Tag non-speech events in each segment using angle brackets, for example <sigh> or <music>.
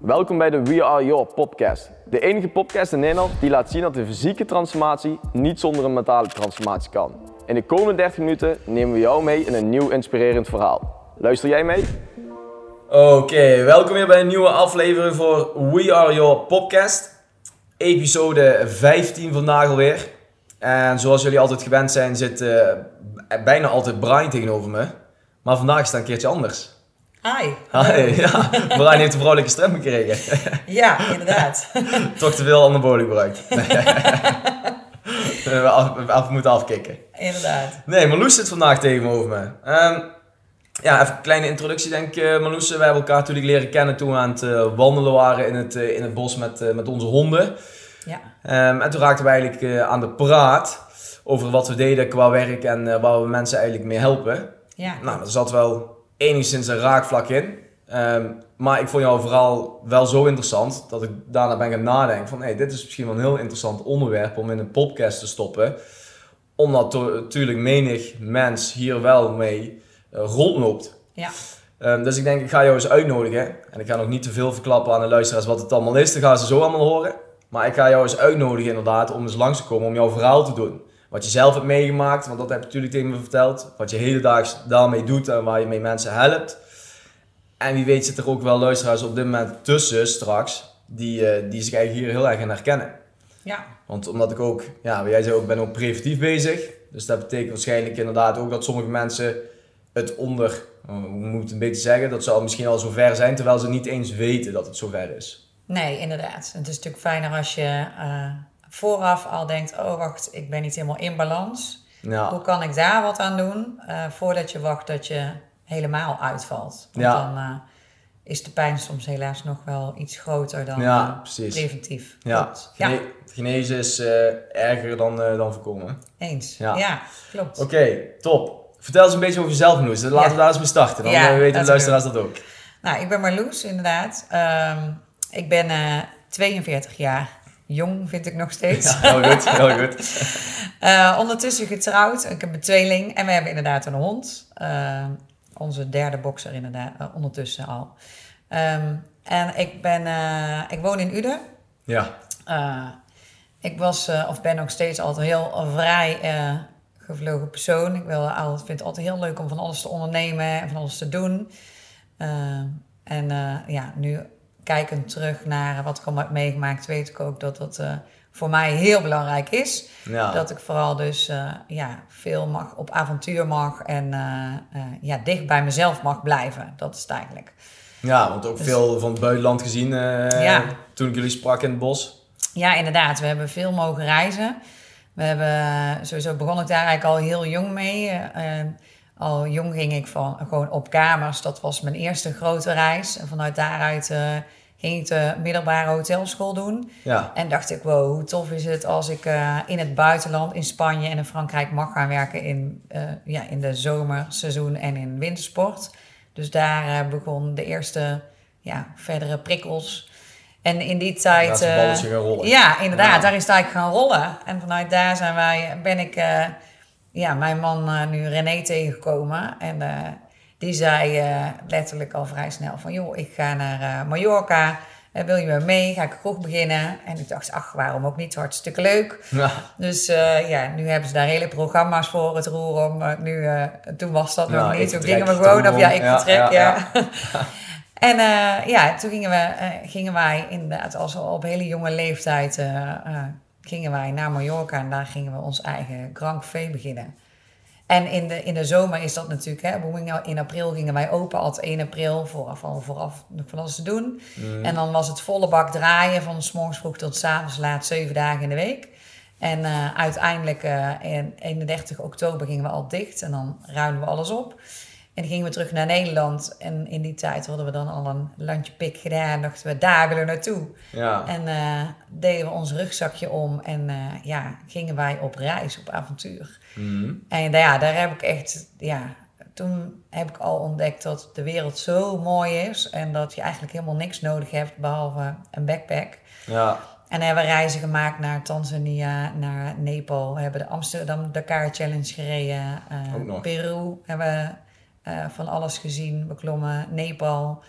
Welkom bij de We Are Your podcast. De enige podcast in Nederland die laat zien dat de fysieke transformatie niet zonder een mentale transformatie kan. In de komende 30 minuten nemen we jou mee in een nieuw inspirerend verhaal. Luister jij mee? Oké, welkom weer bij een nieuwe aflevering voor We Are Your podcast. Episode 15 vandaag alweer. En zoals jullie altijd gewend zijn, zit eh, bijna altijd Brian tegenover me. Maar vandaag is het een keertje anders. Hi. Hi, ja. Brian heeft een vrouwelijke stem gekregen. <laughs> Ja, inderdaad. <laughs> Toch te veel anabolen gebruikt. <laughs> we af, af, moeten afkicken. Inderdaad. Nee, Marloes zit vandaag tegenover me. Ehm, ja, even een kleine introductie denk ik. Uh, Marloes, wij hebben elkaar natuurlijk leren kennen toen we aan het uh, wandelen waren in het, uh, in het bos met, met onze honden. Ja. Um, en toen raakten we eigenlijk aan de praat over wat we deden qua werk en waar we mensen eigenlijk mee helpen. Ja. Nou, er zat wel enigszins een raakvlak in. Um, maar ik vond jou vooral wel zo interessant dat ik daarna ben gaan nadenken van... Hey, dit is misschien wel een heel interessant onderwerp om in een podcast te stoppen. Omdat natuurlijk menig mens hier wel mee uh, rondloopt. Ja. Um, dus ik denk, ik ga jou eens uitnodigen. En ik ga nog niet te veel verklappen aan de luisteraars wat het allemaal is. Dat gaan ze zo allemaal horen. Maar ik ga jou eens uitnodigen inderdaad om eens langs te komen om jouw verhaal te doen. Wat je zelf hebt meegemaakt, want dat heb je natuurlijk tegen me verteld. Wat je hedendaags daarmee doet en waar je mee mensen helpt. En wie weet zit er ook wel luisteraars op dit moment tussen straks, die, uh, die zich eigenlijk hier heel erg in herkennen. Ja. Want omdat ik ook, ja, jij zei ook, ben ook preventief bezig. Dus dat betekent waarschijnlijk inderdaad ook dat sommige mensen het onder, hoe moet het een beetje zeggen, dat ze al misschien al zover zijn, terwijl ze niet eens weten dat het zover is. Nee, inderdaad. Het is natuurlijk fijner als je uh, vooraf al denkt, oh wacht, ik ben niet helemaal in balans. Ja. Hoe kan ik daar wat aan doen, uh, voordat je wacht dat je helemaal uitvalt. Want Ja. dan uh, is de pijn soms helaas nog wel iets groter dan Ja, precies. preventief. Ja, Klopt. Ja, Gene- genezen is eh, erger dan, eh, dan voorkomen. eens. Ja. Ja, klopt. Oké, top. Vertel eens een beetje over jezelf, Noes. Laten we daar eens mee starten. Dan eh, weten de luisteraars dat ook. Nou, ik ben Marloes, inderdaad. Ehm, ik ben eh 42 jaar. Jong vind ik nog steeds. Ja, heel goed, heel goed. <laughs> Eh, ondertussen getrouwd. Ik heb een tweeling. En we hebben inderdaad een hond. Eh, onze derde bokser inderdaad, eh, ondertussen al. Ehm, en ik, ben, ik woon in Uden. Ja, ik was, of ben nog steeds altijd heel vrij gevlogen persoon. Ik wil, al- vind het altijd heel leuk om van alles te ondernemen en van alles te doen. Eh, en ja, nu kijkend terug naar wat ik allemaal heb meegemaakt, weet ik ook dat dat eh, voor mij heel belangrijk is. ja. Dat ik vooral dus eh, ja, veel mag, op avontuur mag en eh, ja, dicht bij mezelf mag blijven. Dat is het eigenlijk. ja want ook veel van het buitenland gezien Ja. toen ik jullie sprak in het bos. Ja, inderdaad. We hebben veel mogen reizen. We hebben, sowieso begon ik daar eigenlijk al heel jong mee. Al jong ging ik van, gewoon op kamers. Dat was mijn eerste grote reis. En vanuit daaruit ging ik de middelbare hotelschool doen. Ja, En dacht ik, wow, hoe tof is het als ik eh, in het buitenland, in Spanje en in Frankrijk mag gaan werken in, eh, ja, in de zomerseizoen en in wintersport. Dus daar eh, begon de eerste ja, verdere prikkels. En in die tijd... eh, balletje gaan rollen. ja, inderdaad. Ja. Daar is het eigenlijk gaan rollen. En vanuit daar zijn wij, ben ik ja, mijn man nu René tegengekomen. En die zei eh, letterlijk al vrij snel van... joh, ik ga naar eh, Mallorca. Eh, wil je me mee? Ga ik kroeg beginnen? En ik dacht, ach, waarom ook niet? Hartstikke leuk. Ja, Dus ja, nu hebben ze daar hele programma's voor het roer om. nu, toen was dat nog niet. Toen gingen we gewoon, of ja, ik Ja, vertrek, ja, ja. <laughs> en ja, toen gingen, we, gingen wij inderdaad, als we op hele jonge leeftijd, gingen wij naar Mallorca en daar gingen we ons eigen Grand Café beginnen. En in de, in de zomer is dat natuurlijk, hè, in april gingen wij open, altijd 1 april, vooraf, al vooraf van alles te doen. Mm. En dan was het volle bak draaien van s morgens vroeg tot s avonds laat, zeven dagen in de week. En eh, uiteindelijk eh in 31 oktober gingen we al dicht en dan ruimden we alles op. En gingen we terug naar Nederland. En in die tijd hadden we dan al een landje pik gedaan. Dachten we, daar willen we naartoe. ja. En eh, deden we ons rugzakje om. En eh, ja, gingen wij op reis, op avontuur. Mhm. En ja, daar heb ik echt, ja, toen heb ik al ontdekt dat de wereld zo mooi is. En dat je eigenlijk helemaal niks nodig hebt behalve een backpack. ja. En hebben we reizen gemaakt naar Tanzania, naar Nepal. We hebben de Amsterdam Dakar Challenge gereden. Ook nog. Peru hebben we eh, van alles gezien, beklommen. Nepal.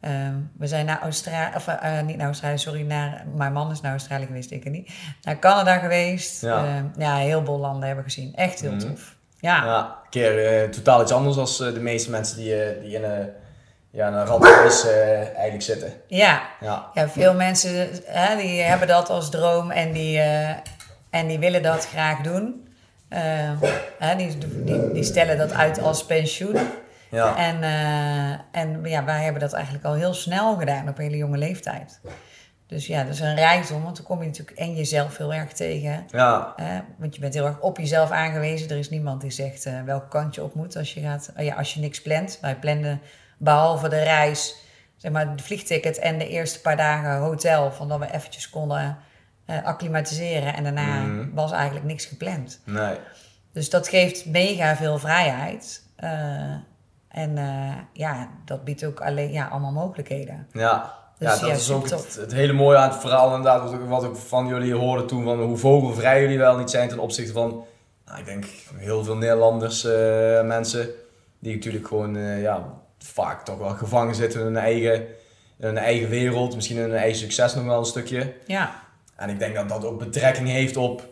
Ehm, we zijn naar Australië, of eh, niet naar Australië, sorry, naar, mijn man is naar Australië geweest, ik niet. Naar Canada geweest. Ja. Ehm, ja, heel veel landen hebben we gezien. Echt heel Mhm. tof. Ja, Ja, een keer eh, totaal iets anders dan de meeste mensen die, eh, die in een, ja, een eh, eigenlijk zitten. ja. Ja, Ja, veel mensen hè, die hebben dat als droom en die, eh, en die willen dat graag doen. Eh, hè, die, die, die stellen dat uit als pensioen. ja. En, eh, en ja, wij hebben dat eigenlijk al heel snel gedaan op een hele jonge leeftijd. Dus ja, dat is een rijkdom, want dan kom je natuurlijk en jezelf heel erg tegen. ja. Want je bent heel erg op jezelf aangewezen. Er is niemand die zegt eh, welke kant je op moet als je, gaat, oh ja, als je niks plant. Wij planden behalve de reis, zeg maar, de vliegticket en de eerste paar dagen hotel. Van dat we eventjes konden eh, acclimatiseren. En daarna Mhm. was eigenlijk niks gepland. Nee. Dus dat geeft mega veel vrijheid. Eh, en eh, ja, dat biedt ook alleen, ja, allemaal mogelijkheden. Ja, Dus ja dat ja, is ook het, het hele mooie aan het verhaal inderdaad, wat ik, van jullie hoorde toen, van hoe vogelvrij jullie wel niet zijn ten opzichte van, nou, ik denk heel veel Nederlanders, mensen, die natuurlijk gewoon, ja, vaak toch wel gevangen zitten in hun eigen, in hun eigen wereld, misschien in hun eigen succes nog wel een stukje. Ja, En ik denk dat dat ook betrekking heeft op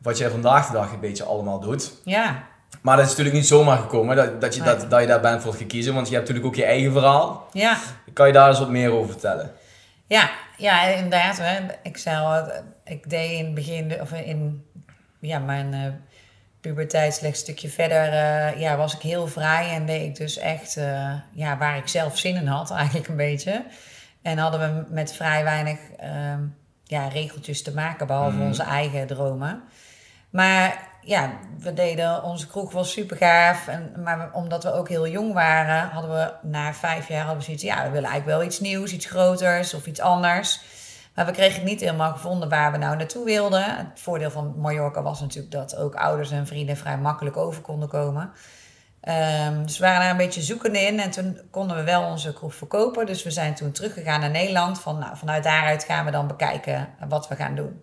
wat jij vandaag de dag een beetje allemaal doet. ja, Maar dat is natuurlijk niet zomaar gekomen, dat, dat, je, dat, dat je daar bent voor gekozen, want je hebt natuurlijk ook je eigen verhaal. ja. Kan je daar eens wat meer over vertellen? Ja, ja, inderdaad. Hè. Ik zei al, ik deed in het begin, of in ja, mijn puberteit slechts een stukje verder, eh, ja, was ik heel vrij en deed ik dus echt eh, ja, waar ik zelf zin in had, <laughs> eigenlijk een beetje. En hadden we met vrij weinig ehm, ja, regeltjes te maken, behalve Mhm. onze eigen dromen. Maar ja, we deden, onze kroeg was super gaaf. En, maar omdat we ook heel jong waren, hadden we na vijf jaar hadden we zoiets. Ja, we willen eigenlijk wel iets nieuws, iets groters of iets anders. Maar we kregen het niet helemaal gevonden waar we nou naartoe wilden. Het voordeel van Mallorca was natuurlijk dat ook ouders en vrienden vrij makkelijk over konden komen. Ehm, dus we waren daar een beetje zoekende in en toen konden we wel onze kroeg verkopen. Dus we zijn toen teruggegaan naar Nederland. Van, nou, vanuit daaruit gaan we dan bekijken wat we gaan doen.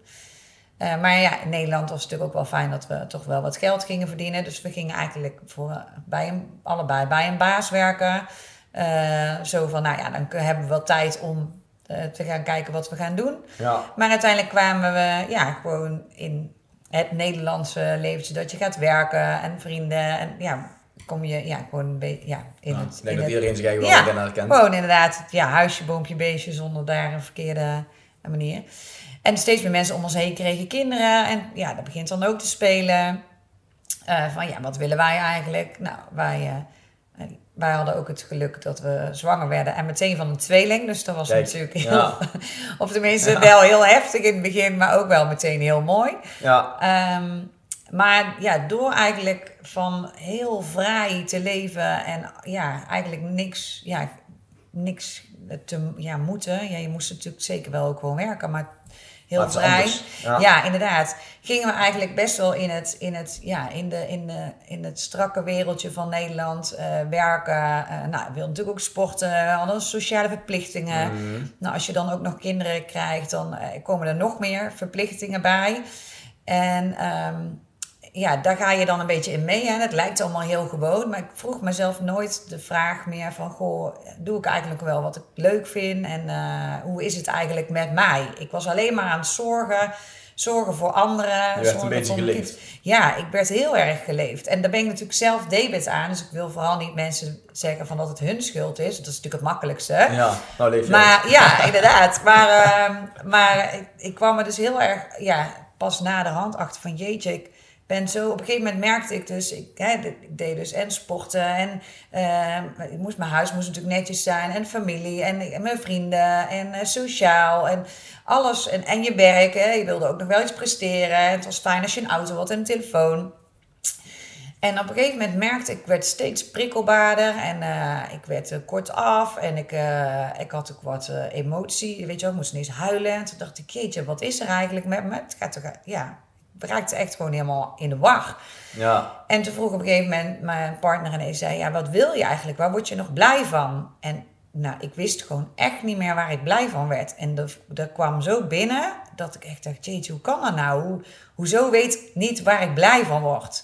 Eh, maar ja, in Nederland was het natuurlijk ook wel fijn dat we toch wel wat geld gingen verdienen. Dus we gingen eigenlijk voor, bij een, allebei bij een baas werken. Eh, zo van, nou ja, dan hebben we wel tijd om eh, te gaan kijken wat we gaan doen. Ja. Maar uiteindelijk kwamen we ja, gewoon in het Nederlandse leventje dat je gaat werken en vrienden. En ja, kom je ja, gewoon een beetje ja, in Ja, het. ik denk in dat het- iedereen zich eigenlijk Ja, wel erin herkent. gewoon inderdaad, ja, huisje, boompje, beestje, zonder daar een verkeerde manier. En steeds meer mensen om ons heen kregen kinderen. En ja, dat begint dan ook te spelen. Eh, van ja, wat willen wij eigenlijk? Nou, wij, eh, wij hadden ook het geluk dat we zwanger werden en meteen van een tweeling. Dus dat was Kijk, natuurlijk heel, ja. <laughs> of tenminste wel heel heftig in het begin, maar ook wel meteen heel mooi. Ja, Ehm, maar ja, door eigenlijk van heel vrij te leven en ja, eigenlijk niks, ja, niks te ja, moeten. Ja, je moest natuurlijk zeker wel ook gewoon werken, maar heel Maar vrij. Ja. Ja. inderdaad. Gingen we eigenlijk best wel in het, in het, ja, in de, in de, in het strakke wereldje van Nederland eh, werken. Eh, nou, we wilden natuurlijk ook sporten, hadden sociale verplichtingen. Mhm. Nou, als je dan ook nog kinderen krijgt, dan eh, komen er nog meer verplichtingen bij. En ehm, ja, daar ga je dan een beetje in mee. Hè. Het lijkt allemaal heel gewoon, maar ik vroeg mezelf nooit de vraag meer van... Goh, doe ik eigenlijk wel wat ik leuk vind en eh, hoe is het eigenlijk met mij? Ik was alleen maar aan het zorgen, zorgen voor anderen. werd een beetje geleefd. kind. Ja, ik werd heel erg geleefd. En daar ben ik natuurlijk zelf debet aan. Dus ik wil vooral niet mensen zeggen van dat het hun schuld is. Dat is natuurlijk het makkelijkste. ja. Nou, leef je Maar ja, inderdaad. Maar, ehm, maar ik, ik kwam er dus heel erg ja, pas na de hand achter van jeetje, ik ben zo... Op een gegeven moment merkte ik dus, ik, hè, ik deed dus en sporten en ehm, ik moest, mijn huis moest natuurlijk netjes zijn en familie en, mijn vrienden en eh, sociaal en alles. En, en je werk, hè, je wilde ook nog wel iets presteren. Het was fijn als je een auto had en een telefoon. En op een gegeven moment merkte ik, ik werd steeds prikkelbaarder en eh, ik werd eh, kortaf en ik, eh, ik had ook wat eh, emotie. Weet je wel, ik moest ineens huilen. En toen dacht ik, jeetje, wat is er eigenlijk met me? Het gaat toch, ja, raakte echt gewoon helemaal in de war. Ja, En toen vroeg op een gegeven moment mijn partner ineens, zei, ja, wat wil je eigenlijk? Waar word je nog blij van? En nou, ik wist gewoon echt niet meer waar ik blij van werd. En dat, dat kwam zo binnen dat ik echt dacht, jeetje, hoe kan dat nou? Hoe, hoezo weet ik niet waar ik blij van word?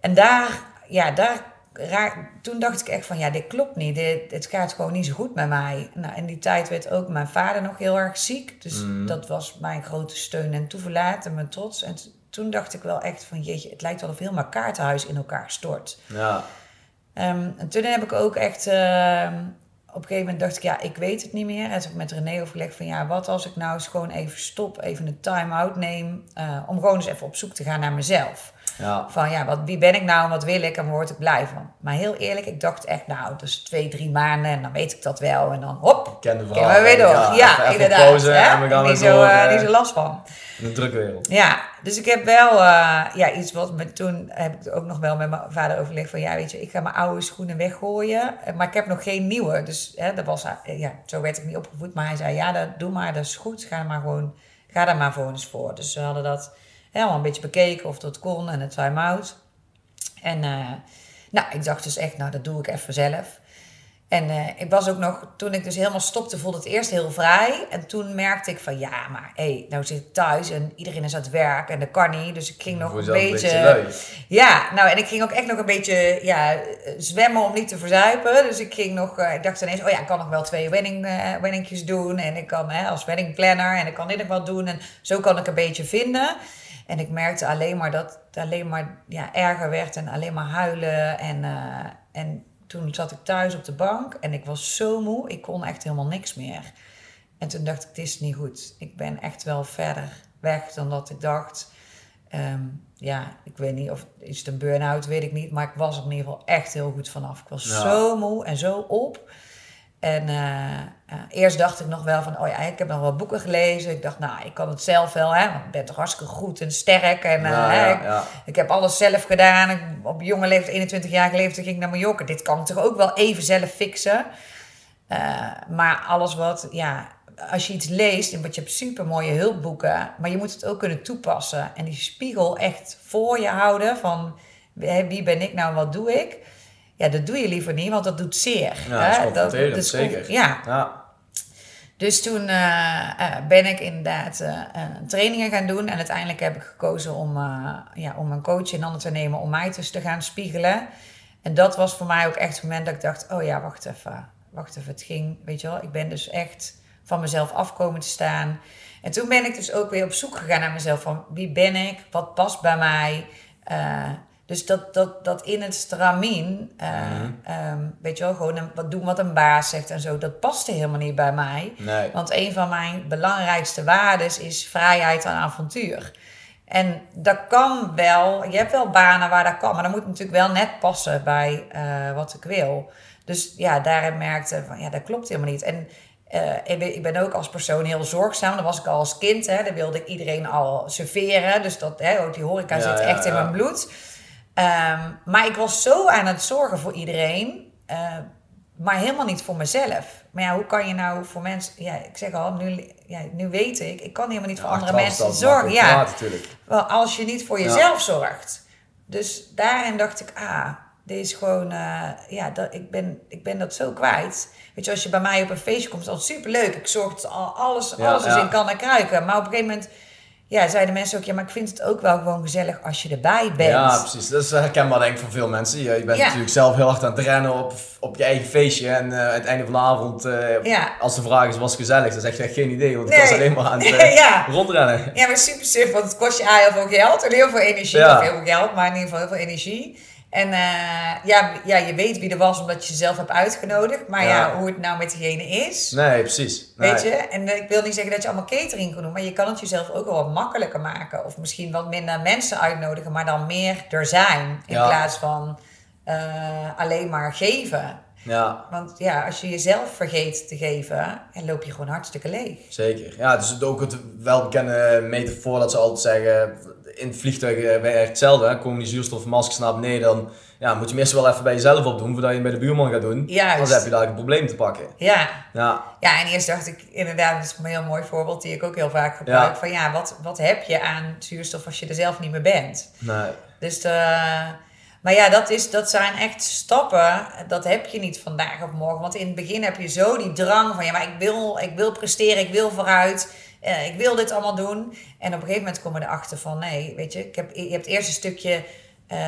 En daar, ja, daar raar, toen dacht ik echt van, ja, dit klopt niet. Dit, het gaat gewoon niet zo goed met mij. Nou, in die tijd werd ook mijn vader nog heel erg ziek. Dus Mhm. dat was mijn grote steun en toeverlaat en mijn trots. En toen dacht ik wel echt van, jeetje, het lijkt wel of heel mijn kaartenhuis in elkaar stort. Ja. Ehm, en toen heb ik ook echt... ehm, op een gegeven moment dacht ik, ja, ik weet het niet meer. En toen heb ik met René overlegd van, ja, wat als ik nou eens gewoon even stop, even een time-out neem, eh, om gewoon eens even op zoek te gaan naar mezelf. Ja. Van, ja, wat, wie ben ik nou en wat wil ik en waar word ik blij van? Maar heel eerlijk, ik dacht echt, nou, dus twee, drie maanden en dan weet ik dat wel. En dan, hop, ken de gaan we weer door. Ja, Ja, even- even inderdaad. pauze en we gaan niet, zo, door, eh, eh. niet zo last van. In de drukwereld. Ja, dus ik heb wel eh, ja, iets wat me toen heb ik ook nog wel met mijn vader overlegd van ja, weet je, ik ga mijn oude schoenen weggooien, maar ik heb nog geen nieuwe. Dus hè, dat was, ja, zo werd ik niet opgevoed, maar hij zei ja, dat, doe maar, dat is goed, ga er maar gewoon, ga daar maar voor eens voor. Dus we hadden dat helemaal een beetje bekeken of dat kon en het time-out. En eh, nou, ik dacht dus echt, nou, dat doe ik even zelf. En eh, ik was ook nog, toen ik dus helemaal stopte, voelde het eerst heel vrij. En toen merkte ik van, ja, maar hé, hey, nou zit ik thuis en iedereen is aan het werk en dat kan niet. Dus ik ging nog een beetje... lui. ja, nou en ik ging ook echt nog een beetje ja, zwemmen om niet te verzuipen. Dus ik ging nog, eh, ik dacht ineens, oh ja, ik kan nog wel twee wedding, weddingjes doen. En ik kan hè, als weddingplanner en ik kan dit nog wel doen. En zo kan ik een beetje vinden. En ik merkte alleen maar dat het alleen maar ja, erger werd en alleen maar huilen. En, eh, en toen zat ik thuis op de bank en ik was zo moe, ik kon echt helemaal niks meer. En toen dacht ik, dit is niet goed. Ik ben echt wel verder weg dan dat ik dacht. Ehm, ja, ik weet niet of is het een burn-out, weet ik niet. Maar ik was er in ieder geval echt heel goed vanaf. Ik was Ja. zo moe en zo op. En eh, eh, eerst dacht ik nog wel van, oh ja, ik heb nog wel boeken gelezen. Ik dacht, nou, ik kan het zelf wel, hè. Want ik ben toch hartstikke goed en sterk. En eh, Ja, hè, ja, ik, ja. ik heb alles zelf gedaan. Ik, op jonge leeftijd, 21 jaar leeftijd, ging ik naar Mallorca. Dit kan ik toch ook wel even zelf fixen. Maar alles wat, ja, als je iets leest, want je hebt super mooie hulpboeken, maar je moet het ook kunnen toepassen. En die spiegel echt voor je houden van wie ben ik nou en wat doe ik. Ja, dat doe je liever niet, want dat doet zeer. Ja, hè? dat is is zeker. Ja, Ja. dus toen eh, eh, ben ik inderdaad eh, trainingen gaan doen. En uiteindelijk heb ik gekozen om, ja, om een coach in handen te nemen om mij dus te gaan spiegelen. En dat was voor mij ook echt het moment dat ik dacht: oh ja, wacht even. Wacht even, het ging, weet je wel. Ik ben dus echt van mezelf afkomen te staan. En toen ben ik dus ook weer op zoek gegaan naar mezelf. Van wie ben ik? Wat past bij mij? Dus dat, dat, dat in het stramien, eh, ehm, weet je wel, gewoon een- wat doen wat een baas zegt en zo, dat paste helemaal niet bij mij. Nee. Want een van mijn belangrijkste waarden is vrijheid en avontuur. En dat kan wel, je hebt wel banen waar dat kan, maar dat moet natuurlijk wel net passen bij eh, wat ik wil. Dus ja, daarin merkte van ja, dat klopt helemaal niet. En eh, ik, ben, ik ben ook als persoon heel zorgzaam. Dat was ik al als kind. Hè. Dan wilde ik iedereen al serveren. Dus dat, hè, ook die horeca Ja, zit ja, echt in mijn bloed. Ehm, maar ik was zo aan het zorgen voor iedereen. eh, maar helemaal niet voor mezelf. Maar ja, hoe kan je nou voor mensen... Ja, ik zeg al, nu, ja, nu weet ik... Ik kan helemaal niet voor andere mensen zorgen. Ja, natuurlijk. wel, als je niet voor jezelf zorgt. Dus daarin dacht ik, ah, dit is gewoon, eh, ja, dat, ik, ben, ik ben dat zo kwijt. Weet je, als je bij mij op een feestje komt, is dat superleuk. Ik zorg dat al, alles, alles is in kan en kruiken. Maar op een gegeven moment, ja, zeiden mensen ook, ja, maar ik vind het ook wel gewoon gezellig als je erbij bent. Ja, precies. Dat is herkenbaar denk ik voor veel mensen. Je, je bent Ja. natuurlijk zelf heel hard aan het rennen op, op je eigen feestje. En eh, aan het einde van de avond, eh, Ja. als de vraag is, was het gezellig? Dan zeg je echt geen idee, want ik Nee. was alleen maar aan het <laughs> eh, Ja. rondrennen. Ja, maar super suf, want het kost je heel veel geld en heel veel energie. Of heel veel geld, maar in ieder geval heel veel energie. En eh, ja, ja, je weet wie er was omdat je zelf hebt uitgenodigd. Maar ja, Ja. hoe het nou met diegene is, Nee, precies. Nee. weet je. En eh, ik wil niet zeggen dat je allemaal catering kan doen, maar je kan het jezelf ook wel wat makkelijker maken. Of misschien wat minder mensen uitnodigen, maar dan meer er zijn. In Ja. plaats van eh, alleen maar geven. Ja, Want ja, als je jezelf vergeet te geven, dan loop je gewoon hartstikke leeg. zeker. Ja, het is ook het welbekende metafoor dat ze altijd zeggen. In het vliegtuig eh, werkt hetzelfde. Hè? Komen die zuurstofmaskers naar beneden, dan ja, moet je meestal wel even bij jezelf opdoen voordat je hem bij de buurman gaat doen. Juist. Anders heb je daar een probleem te pakken. Ja, Ja, Ja, en eerst dacht ik inderdaad, dat is een heel mooi voorbeeld die ik ook heel vaak gebruik. Ja. Van ja, wat, wat heb je aan zuurstof als je er zelf niet meer bent? nee. Dus de, maar ja, dat, is, dat zijn echt stappen. Dat heb je niet vandaag of morgen. Want in het begin heb je zo die drang van ja, maar ik wil, ik wil presteren, ik wil vooruit. Eh, ik wil dit allemaal doen. En op een gegeven moment kom je erachter van nee, weet je, ik heb, je hebt eerst een stukje eh,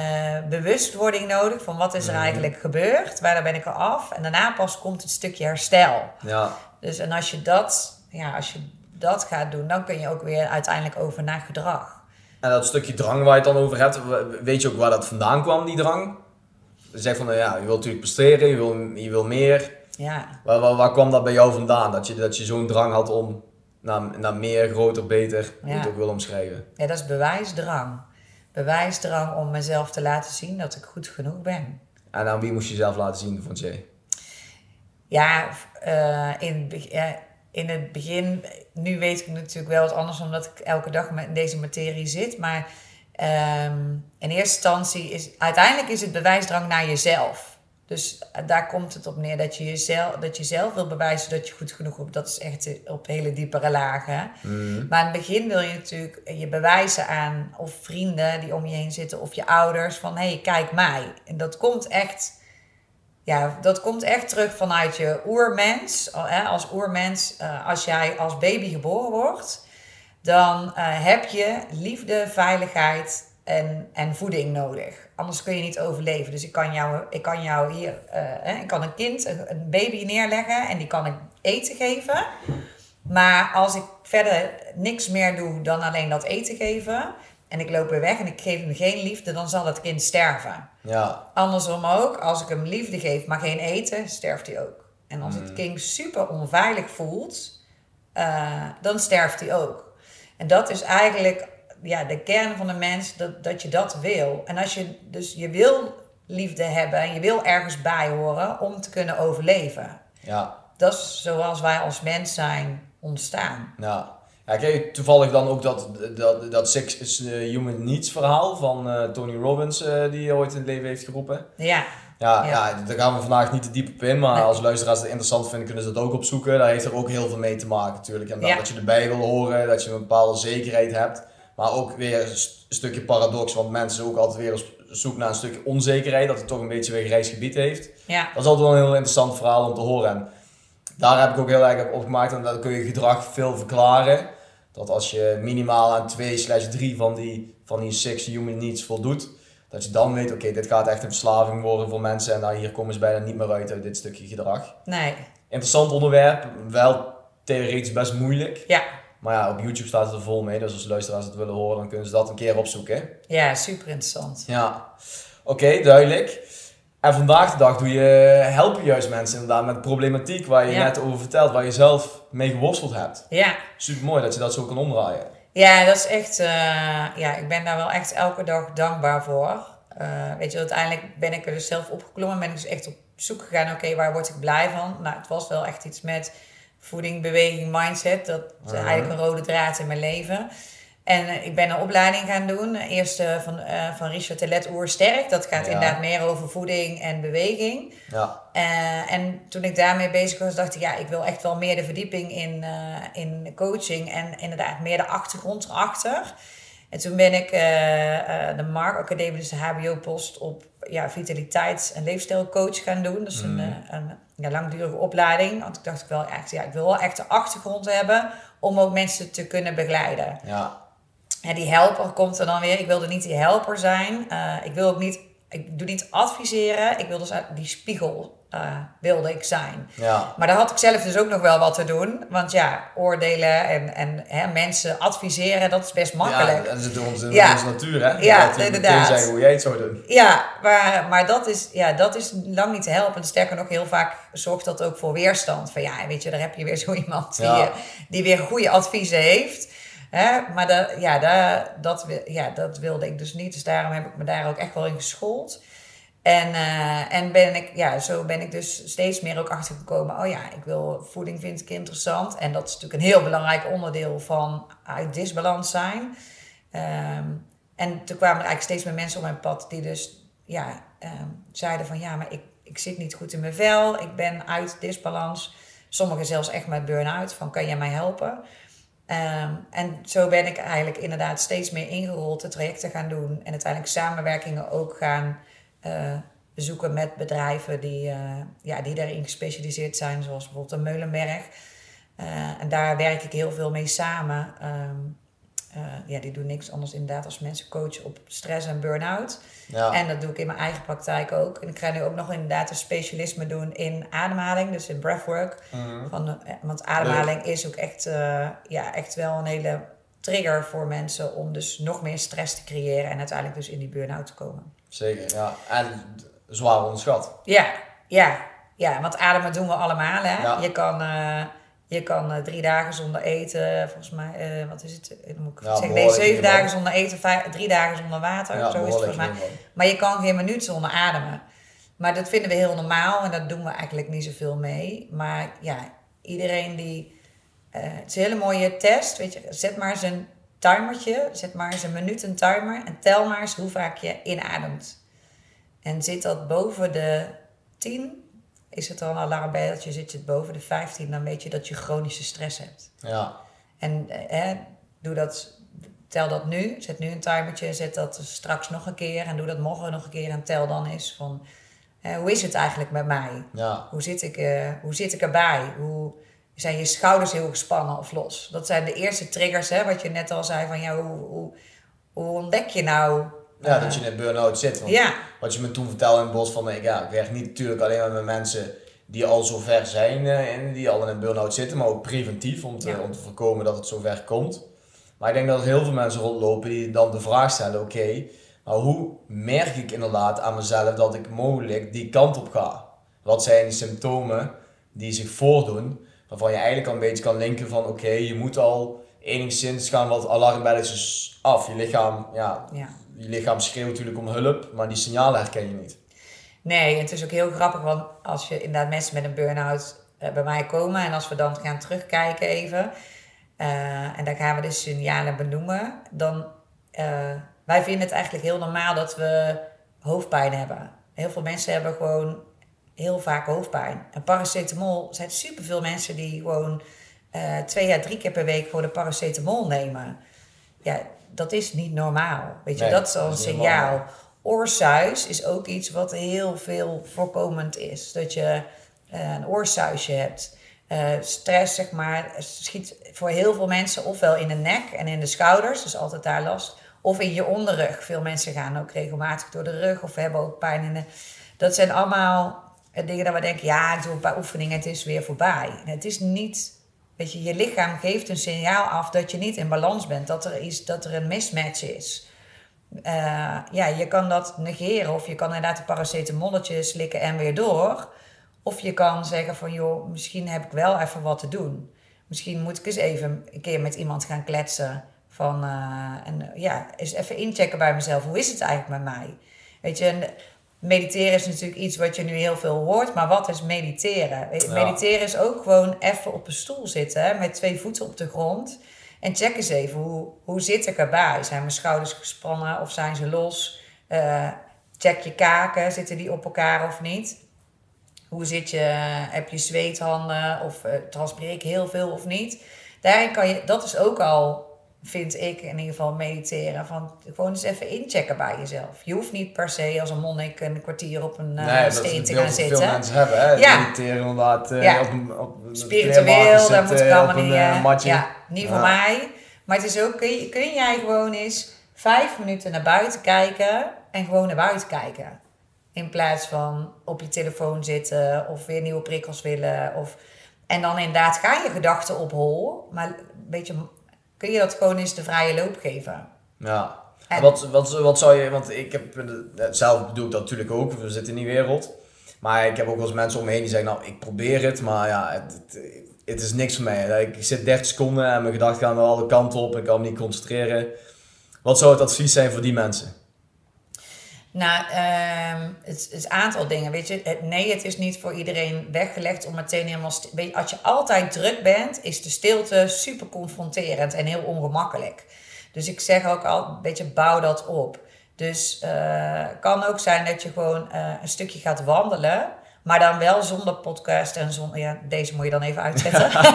bewustwording nodig van wat is er Mhm. eigenlijk gebeurd, waar ben ik er af. En daarna pas komt het stukje herstel. Ja, Dus en als je dat, ja, als je dat gaat doen, dan kun je ook weer uiteindelijk over naar gedrag. en dat stukje drang waar je het dan over hebt, weet je ook waar dat vandaan kwam, die drang? Je zegt van, nou ja, je wilt natuurlijk presteren, je wil, je wil meer. Ja, Waar, waar, waar kwam dat bij jou vandaan? Dat je, dat je zo'n drang had om naar, naar meer, groter, beter, hoe je het Ja. ook wil omschrijven. ja dat is bewijsdrang. Bewijsdrang om mezelf te laten zien dat ik goed genoeg ben. En aan wie moest je jezelf laten zien, vond jij? Ja, eh, in, in het begin, nu weet ik natuurlijk wel wat anders omdat ik elke dag met in deze materie zit. Maar ehm, in eerste instantie is uiteindelijk is het bewijsdrang naar jezelf. Dus eh, daar komt het op neer dat je jezelf, dat je zelf wil bewijzen dat je goed genoeg bent. Dat is echt eh, op hele diepere lagen. Maar in het begin wil je natuurlijk je bewijzen aan of vrienden die om je heen zitten of je ouders van hé, hey, kijk mij. En dat komt echt ja, dat komt echt terug vanuit je oermens. Als oermens, eh, als jij als baby geboren wordt, dan eh, heb je liefde, veiligheid en, en voeding nodig. Anders kun je niet overleven. Dus ik kan jou, ik kan jou hier, eh, hè, ik kan een kind, een, baby neerleggen en die kan ik eten geven. Maar als ik verder niks meer doe dan alleen dat eten geven en ik loop weer weg en ik geef hem geen liefde, dan zal dat kind sterven. Ja, Andersom ook, als ik hem liefde geef, maar geen eten, sterft hij ook. En als het kind super onveilig voelt, eh, dan sterft hij ook. En dat is eigenlijk ja, de kern van de mens, dat, dat je dat wil. En als je dus je wil liefde hebben en je wil ergens bij horen om te kunnen overleven. ja, Dat is zoals wij als mens zijn ontstaan. ja. Ja, toevallig dan ook dat, dat, dat Six is, eh, Human Needs verhaal van eh, Tony Robbins, eh, die ooit in het leven heeft geroepen? Ja, Ja, Ja. ja. daar gaan we vandaag niet te diep op in, maar Nee. als luisteraars het interessant vinden, kunnen ze dat ook opzoeken. Daar heeft er ook heel veel mee te maken natuurlijk. En Ja. dat je erbij wil horen, dat je een bepaalde zekerheid hebt. Maar ook weer een st- stukje paradox, want mensen ook altijd weer op zoek naar een stukje onzekerheid, dat het toch een beetje weer grijs gebied heeft. ja, Dat is altijd wel een heel interessant verhaal om te horen. En daar heb ik ook heel erg op opgemaakt en dan kun je gedrag veel verklaren. Dat als je minimaal aan 2 slash 3 van die, van die six human needs voldoet, dat je dan weet, oké, dit gaat echt een verslaving worden voor mensen en nou, hier komen ze bijna niet meer uit uit dit stukje gedrag. nee, Interessant onderwerp, wel theoretisch best moeilijk. ja, Maar ja, op YouTube staat het er vol mee, dus als luisteraars het willen horen, dan kunnen ze dat een keer opzoeken. ja, super interessant. Ja, oké, duidelijk. En vandaag de dag doe je, help je juist mensen inderdaad met problematiek waar je Ja. net over vertelt, waar je zelf mee geworsteld hebt. Ja, Super mooi dat je dat zo kan omdraaien. Ja, dat is echt. eh, ja, ik ben daar wel echt elke dag dankbaar voor. Eh, weet je, uiteindelijk ben ik er dus zelf opgeklommen. Ben ik dus echt op zoek gegaan. Oké, waar word ik blij van? Nou, het was wel echt iets met voeding, beweging, mindset. Dat is eigenlijk een rode draad in mijn leven. En eh, ik ben een opleiding gaan doen. Eerst eh, van, eh, van Richard Telet Oer Sterk. Dat gaat Ja. inderdaad meer over voeding en beweging. Ja, en toen ik daarmee bezig was, dacht ik, ja, ik wil echt wel meer de verdieping in, in coaching en inderdaad meer de achtergrond erachter. En toen ben ik eh, eh, de Mark Academie, dus de HBO-post op ja, vitaliteits- en leefstijlcoach gaan doen. Dus een, eh, een ja, langdurige opleiding. Want ik dacht ik wel echt, ja, ik wil wel echt de achtergrond hebben om ook mensen te kunnen begeleiden. ja, En die helper komt er dan weer. Ik wilde niet die helper zijn. Ik wil ook niet, ik doe niet adviseren. Ik wil dus die spiegel eh, wilde ik zijn. ja. Maar daar had ik zelf dus ook nog wel wat te doen. Want ja, oordelen en, en hè, mensen adviseren, dat is best makkelijk. Ja, dat zit in onze, in Ja. onze natuur, hè? Ja, dat inderdaad. zeggen hoe jij het zou doen. Ja, maar, maar dat, is, ja, dat is lang niet te helpen. Sterker nog, heel vaak zorgt dat ook voor weerstand. Van ja, weet je, daar heb je weer zo <laughs> iemand die, Ja. eh, die weer goede adviezen heeft. Hè? Maar ja, da, dat, wi- ja, dat wilde ik dus niet. Dus daarom heb ik me daar ook echt wel in geschoold. En, eh, en ben ik, ja, zo ben ik dus steeds meer ook achter gekomen. Oh ja, ik wil voeding vind ik interessant. En dat is natuurlijk een heel belangrijk onderdeel van uit disbalans zijn. Ehm, en toen kwamen er eigenlijk steeds meer mensen op mijn pad die dus ja, ehm, zeiden van ja, maar ik, ik zit niet goed in mijn vel. Ik ben uit disbalans. Sommigen zelfs echt met burn-out. Van kan jij mij helpen? Ehm, en zo ben ik eigenlijk inderdaad steeds meer ingerold de trajecten gaan doen. En uiteindelijk samenwerkingen ook gaan eh, zoeken met bedrijven die, eh, ja, die daarin gespecialiseerd zijn. Zoals bijvoorbeeld de Meulenberg. Eh, en daar werk ik heel veel mee samen. Ehm, eh, ja, die doen niks anders inderdaad als mensen coachen op stress en burn-out. Ja. En dat doe ik in mijn eigen praktijk ook. En ik ga nu ook nog inderdaad een specialisme doen in ademhaling, dus in breathwork. Mhm. Van, want ademhaling is ook echt, ja, echt wel een hele trigger voor mensen om dus nog meer stress te creëren en uiteindelijk dus in die burn-out te komen. Zeker, ja. En zwaar onderschat. Ja, ja, ja, want ademen doen we allemaal. Hè? Ja. Je kan, eh, je kan eh, drie dagen zonder eten, volgens mij, eh, wat is het? Moet ik Ja, zeggen? Nee, zeven dagen zonder eten, vijf, drie dagen zonder water. Ja, zo is het volgens mij. Maar je kan geen minuut zonder ademen. Maar dat vinden we heel normaal en daar doen we eigenlijk niet zoveel mee. Maar ja, iedereen die. het is een hele mooie test. Weet je, zet maar een timertje, zet maar eens een minuut een timer en tel maar eens hoe vaak je inademt. En zit dat boven de 10, is het al een alarmbelletje. Zit je het boven de 15, dan weet je dat je chronische stress hebt. Ja, En eh, hè, doe dat, tel dat nu. Zet nu een timertje. Zet dat straks nog een keer. En doe dat morgen nog een keer. En tel dan eens van... eh, hoe is het eigenlijk met mij? ja. Hoe zit ik, eh, hoe zit ik erbij? Hoe zijn je schouders heel gespannen of los? Dat zijn de eerste triggers, hè, wat je net al zei. Van, ja, hoe, hoe, hoe ontdek je nou... Ja, eh, dat je in een burn-out zit. Want ja, Wat je me toen vertelde in het bos van, ik, ja, ik werk niet natuurlijk alleen maar met mensen die al zo ver zijn eh, en die al in een burn-out zitten, maar ook preventief om te, Ja. om te voorkomen dat het zo ver komt. Maar ik denk dat er heel veel mensen rondlopen die dan de vraag stellen, oké, maar hoe merk ik inderdaad aan mezelf dat ik mogelijk die kant op ga? Wat zijn de symptomen die zich voordoen, waarvan je eigenlijk al een beetje kan linken van, oké, je moet al enigszins gaan wat alarmbelletjes af. Je lichaam, ja, ja. je lichaam schreeuwt natuurlijk om hulp, maar die signalen herken je niet. Nee, het is ook heel grappig, want als je inderdaad mensen met een burn-out eh, bij mij komen en als we dan gaan terugkijken even, eh, en dan gaan we de signalen benoemen, dan uh, wij vinden het eigenlijk heel normaal dat we hoofdpijn hebben. Heel veel mensen hebben gewoon heel vaak hoofdpijn. En paracetamol zijn superveel mensen die gewoon uh, twee à drie keer per week gewoon de paracetamol nemen. Ja, dat is niet normaal. Weet je, Nee, dat is al een signaal. normaal. Oorsuis is ook iets wat heel veel voorkomend is. Dat je uh, een oorsuisje hebt. Uh, stress, zeg maar, schiet voor heel veel mensen ofwel in de nek en in de schouders, dus altijd daar last, of in je onderrug. Veel mensen gaan ook regelmatig door de rug of hebben ook pijn in de. Dat zijn allemaal dingen dat we denken, ja, ik doe een paar oefeningen, het is weer voorbij. Het is niet, weet je, je lichaam geeft een signaal af dat je niet in balans bent, dat er, is, dat er een mismatch is. Uh, ja, je kan dat negeren of je kan inderdaad een paracetamolletje slikken en weer door. Of je kan zeggen van, joh, misschien heb ik wel even wat te doen. Misschien moet ik eens even een keer met iemand gaan kletsen. Van, uh, en ja, eens even inchecken bij mezelf. Hoe is het eigenlijk met mij? Weet je, mediteren is natuurlijk iets wat je nu heel veel hoort. Maar wat is mediteren? Ja. Mediteren is ook gewoon even op een stoel zitten. Met twee voeten op de grond. En check eens even, hoe, hoe zit ik erbij? Zijn mijn schouders gespannen of zijn ze los? Uh, check je kaken, zitten die op elkaar of niet? Hoe zit je, heb je zweethanden of uh, transpireer ik heel veel of niet? Daarin kan je, dat is ook al, vind ik in ieder geval, mediteren. Van gewoon eens even inchecken bij jezelf. Je hoeft niet per se als een monnik een kwartier op een uh, nee, steen te gaan zitten. Dat veel mensen hebben, hè? Ja. Mediteren inderdaad. Uh, Ja. Op, een- op Spiritueel, daar moet ik zitten, allemaal niet... eh, eh. Ja, niet voor mij. Maar het is ook, kun, je- kun jij gewoon eens vijf minuten naar buiten kijken en gewoon naar buiten kijken. In plaats van op je telefoon zitten of weer nieuwe prikkels willen. Of, en dan inderdaad ga je gedachten op hol. Maar een beetje, kun je dat gewoon eens de vrije loop geven. Ja. En- Wat, wat, wat zou je, want ik heb, zelf bedoel ik dat natuurlijk ook, we zitten in die wereld. Maar ik heb ook wel eens mensen om me heen die zeggen, nou ik probeer het, maar ja, het, het, het is niks voor mij. Ik zit 30 seconden en mijn gedachten gaan wel alle kanten op en ik kan me niet concentreren. Wat zou het advies zijn voor die mensen? Nou, het aantal dingen. Weet je, het, nee, het is niet voor iedereen weggelegd om meteen helemaal. Weet je, als je altijd druk bent, is de stilte super confronterend en heel ongemakkelijk. Dus ik zeg ook al een beetje bouw dat op. Dus eh kan ook zijn dat je gewoon eh, een stukje gaat wandelen, maar dan wel zonder podcast en zonder. Ja, deze moet je dan even uitzetten. <laughs>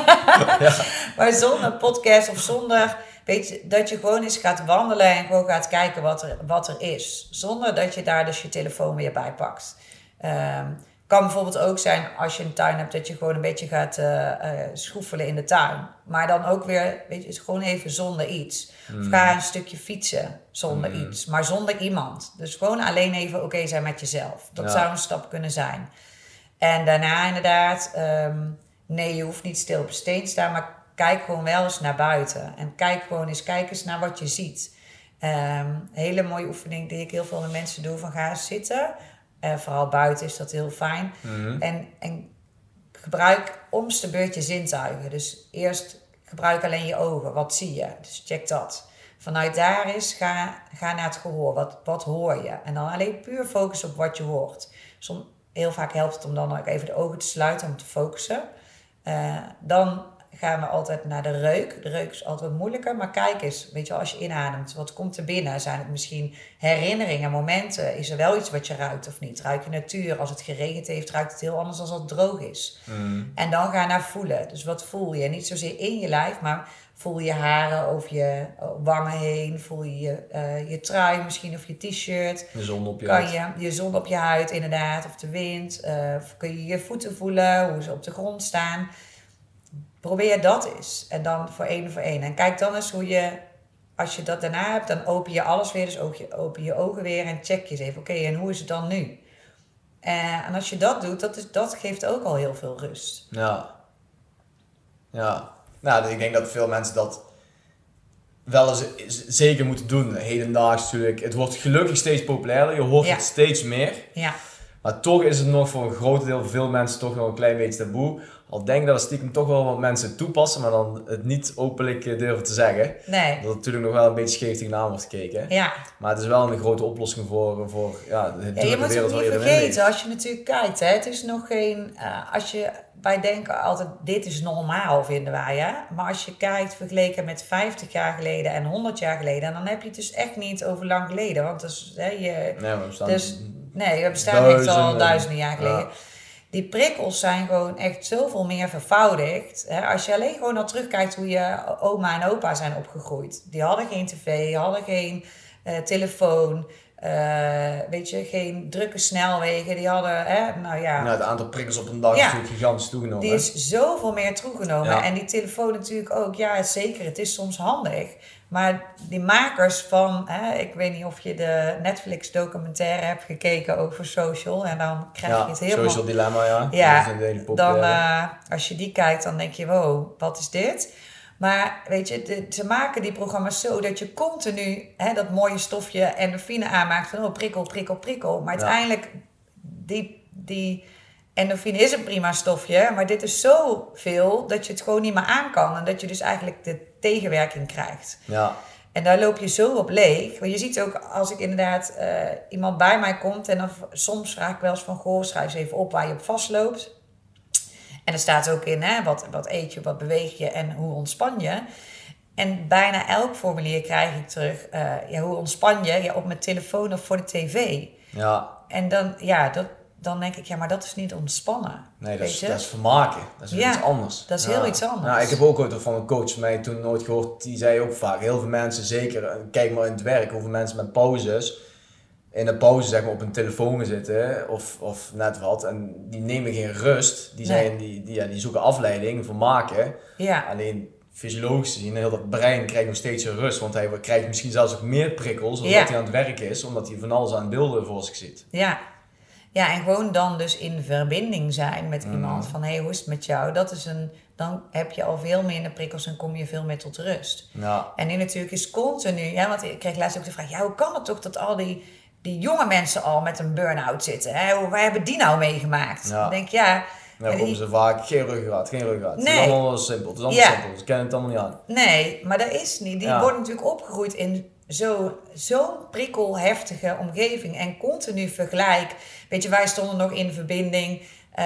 <laughs> Maar zonder podcast of zonder. Weet je, dat je gewoon eens gaat wandelen en gewoon gaat kijken wat er, wat er is. Zonder dat je daar dus je telefoon weer bij pakt. Ehm, kan bijvoorbeeld ook zijn als je een tuin hebt dat je gewoon een beetje gaat uh, schroefelen in de tuin. Maar dan ook weer, weet je, gewoon even zonder iets. Of ga een stukje fietsen zonder iets, maar zonder iemand. Dus gewoon alleen even oké zijn met jezelf. Dat zou een stap kunnen zijn. En daarna inderdaad, ehm, nee, je hoeft niet stil op een steen te staan, maar kijk gewoon wel eens naar buiten. En kijk gewoon eens, kijk eens naar wat je ziet. Um, hele mooie oefening die ik heel veel mensen doe, van ga zitten. Uh, vooral buiten is dat heel fijn. Mhm. en, en gebruik omste de beurt je zintuigen. Dus eerst gebruik alleen je ogen. Wat zie je? Dus check dat. Vanuit daar is, ga, ga naar het gehoor. Wat, wat hoor je? En dan alleen puur focus op wat je hoort. Som, heel vaak helpt het om dan ook even de ogen te sluiten om te focussen. Uh, dan gaan we altijd naar de reuk. De reuk is altijd moeilijker, maar kijk eens, weet je als je inademt, wat komt er binnen? Zijn het misschien herinneringen, momenten? Is er wel iets wat je ruikt of niet? Ruik je natuur? Als het geregend heeft, ruikt het heel anders dan als het droog is. Mm. En dan ga naar voelen. Dus wat voel je? Niet zozeer in je lijf, maar voel je haren over je wangen heen. Voel je je, uh, je trui misschien of je t-shirt. Je zon op je kan huid. Je, je zon op je huid, inderdaad. Of de wind. Uh, kun je je voeten voelen, hoe ze op de grond staan. Probeer dat eens. En dan voor één voor één. En kijk dan eens hoe je, als je dat daarna hebt, dan open je alles weer. Dus open je ogen weer en check je eens even. Oké, en hoe is het dan nu? Uh, en als je dat doet, dat, is, dat geeft ook al heel veel rust. Ja. Ja. Nou, ik denk dat veel mensen dat wel eens zeker moeten doen. Hedendaags natuurlijk. Het wordt gelukkig steeds populairder. Je hoort Ja. het steeds meer. Ja, Maar toch is het nog voor een groot deel, veel mensen, toch nog een klein beetje taboe. Al denk dat er stiekem toch wel wat mensen toepassen, maar dan het niet openlijk eh, durven te zeggen. nee. Dat er natuurlijk nog wel een beetje scheef tegenaan wordt gekeken. Ja, Maar het is wel een grote oplossing voor, voor ja, de Ja, je moet wereld het niet vergeten als je natuurlijk kijkt. Hè, het is nog geen. eh, als je, wij denken altijd: dit is normaal, vinden wij. Hè? Maar als je kijkt vergeleken met 50 jaar geleden en 100 jaar geleden. dan heb je het dus echt niet over lang geleden. Want dus, hè, je, Nee, maar we staan Dus- nee, we bestaan echt al Duizenden. jaar geleden. Ja. Die prikkels zijn gewoon echt zoveel meer vervoudigd. Hè? Als je alleen gewoon al terugkijkt hoe je oma en opa zijn opgegroeid. Die hadden geen tv, hadden geen eh, telefoon. eh, weet je, geen drukke snelwegen. Die hadden, hè, nou ja, Nou, het aantal prikkels op een dag Ja. is natuurlijk gigantisch toegenomen. die is zoveel meer toegenomen. Ja. En die telefoon natuurlijk ook. Ja, zeker, het is soms handig. Maar die makers van, hè, ik weet niet of je de Netflix documentaire hebt gekeken over social. En dan krijg ja, je het helemaal... social dilemma, ja. Ja, dan, eh, als je die kijkt, dan denk je, wow, wat is dit? Maar weet je, de- ze maken die programma's zo dat je continu hè, dat mooie stofje endorfine aanmaakt van oh, prikkel, prikkel, prikkel. Maar Ja. uiteindelijk, die, die endorfine is een prima stofje, maar dit is zoveel dat je het gewoon niet meer aan kan. En dat je dus eigenlijk de tegenwerking krijgt. ja. En daar loop je zo op leeg. Want je ziet ook als ik inderdaad eh, iemand bij mij komt en dan soms vraag ik wel eens van goh, schrijf eens even op waar je op vastloopt. En er staat ook in hè, wat, wat eet je, wat beweeg je en hoe ontspan je. En bijna elk formulier krijg ik terug. eh, ja, hoe ontspan je? Ja, op mijn telefoon of voor de tv. ja. En dan, ja, dat, dan denk ik, ja, maar dat is niet ontspannen. Nee, dat is, dat is vermaken. Dat is Ja, iets anders. dat is Ja. heel iets anders. Nou, ik heb ook ooit van een coach van mij toen nooit gehoord. Die zei ook vaak, heel veel mensen, zeker, eh, kijk maar in het werk, hoeveel mensen met pauzes, in de pauze zeg maar op een telefoon zitten of, of net wat. En die nemen geen rust. Die, zijn, die, die, ja, die zoeken afleiding, vermaken. Ja, Alleen fysiologisch gezien, heel dat brein krijgt nog steeds een rust. Want hij krijgt misschien zelfs ook meer prikkels omdat Ja. hij aan het werk is. Omdat hij van alles aan beelden voor zich ziet. Ja. Ja, en gewoon dan dus in verbinding zijn met Mm. iemand. Van, hé, hey, hoe is het met jou? Dat is een, dan heb je al veel minder prikkels en kom je veel meer tot rust. Ja, En nu natuurlijk is continu... Ja, want ik kreeg laatst ook de vraag... Ja, hoe kan het toch dat al die, die jonge mensen al met een burn-out zitten? Hè? Hoe, waar hebben die nou meegemaakt? Ja. Dan denk ik, ja... dan die- roepen ze vaak, geen ruggengraat, geen ruggengraat. Het is Nee. allemaal simpel. Het is allemaal Ja. simpel. Ze kennen het allemaal niet aan. Nee, maar dat is niet. Die worden natuurlijk opgegroeid in zo- zo'n prikkelheftige omgeving en continu vergelijk. Weet je, wij stonden nog in verbinding eh,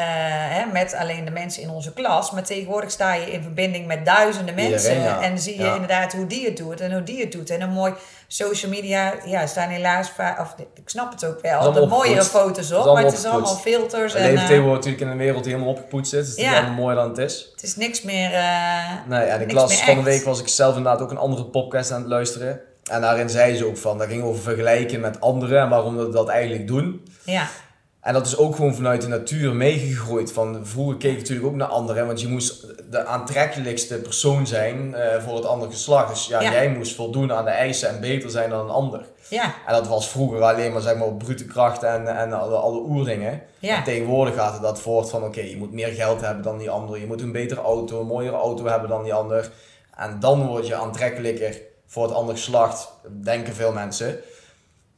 hè, met alleen de mensen in onze klas. Maar tegenwoordig sta je in verbinding met duizenden Iedereen, mensen. ja. En zie je Ja. inderdaad hoe die het doet en hoe die het doet. En een mooi social media, ja, staan helaas vaak, of ik snap het ook wel, de mooiere opgepoetst. foto's is op. Maar het is allemaal filters en leven eh, tegenwoordig natuurlijk in een wereld die helemaal opgepoetst is. Het is Ja. allemaal mooier dan het is. het is niks meer. eh, Nee, en ik niks las meer van de week was ik zelf inderdaad ook een andere podcast aan het luisteren. En daarin zei ze ook van, dat ging over vergelijken met anderen en waarom we dat eigenlijk doen. Ja, En dat is ook gewoon vanuit de natuur meegegroeid. Van, vroeger keek je natuurlijk ook naar anderen, want je moest de aantrekkelijkste persoon zijn eh, voor het andere geslacht. Dus ja, Ja. jij moest voldoen aan de eisen en beter zijn dan een ander. Ja, En dat was vroeger alleen maar, zeg maar op brute kracht en, en alle, alle oerdingen. Ja. En tegenwoordig gaat het dat voort van, oké, je moet meer geld hebben dan die ander. Je moet een betere auto, een mooiere auto hebben dan die ander. En dan word je aantrekkelijker voor het andere geslacht, denken veel mensen.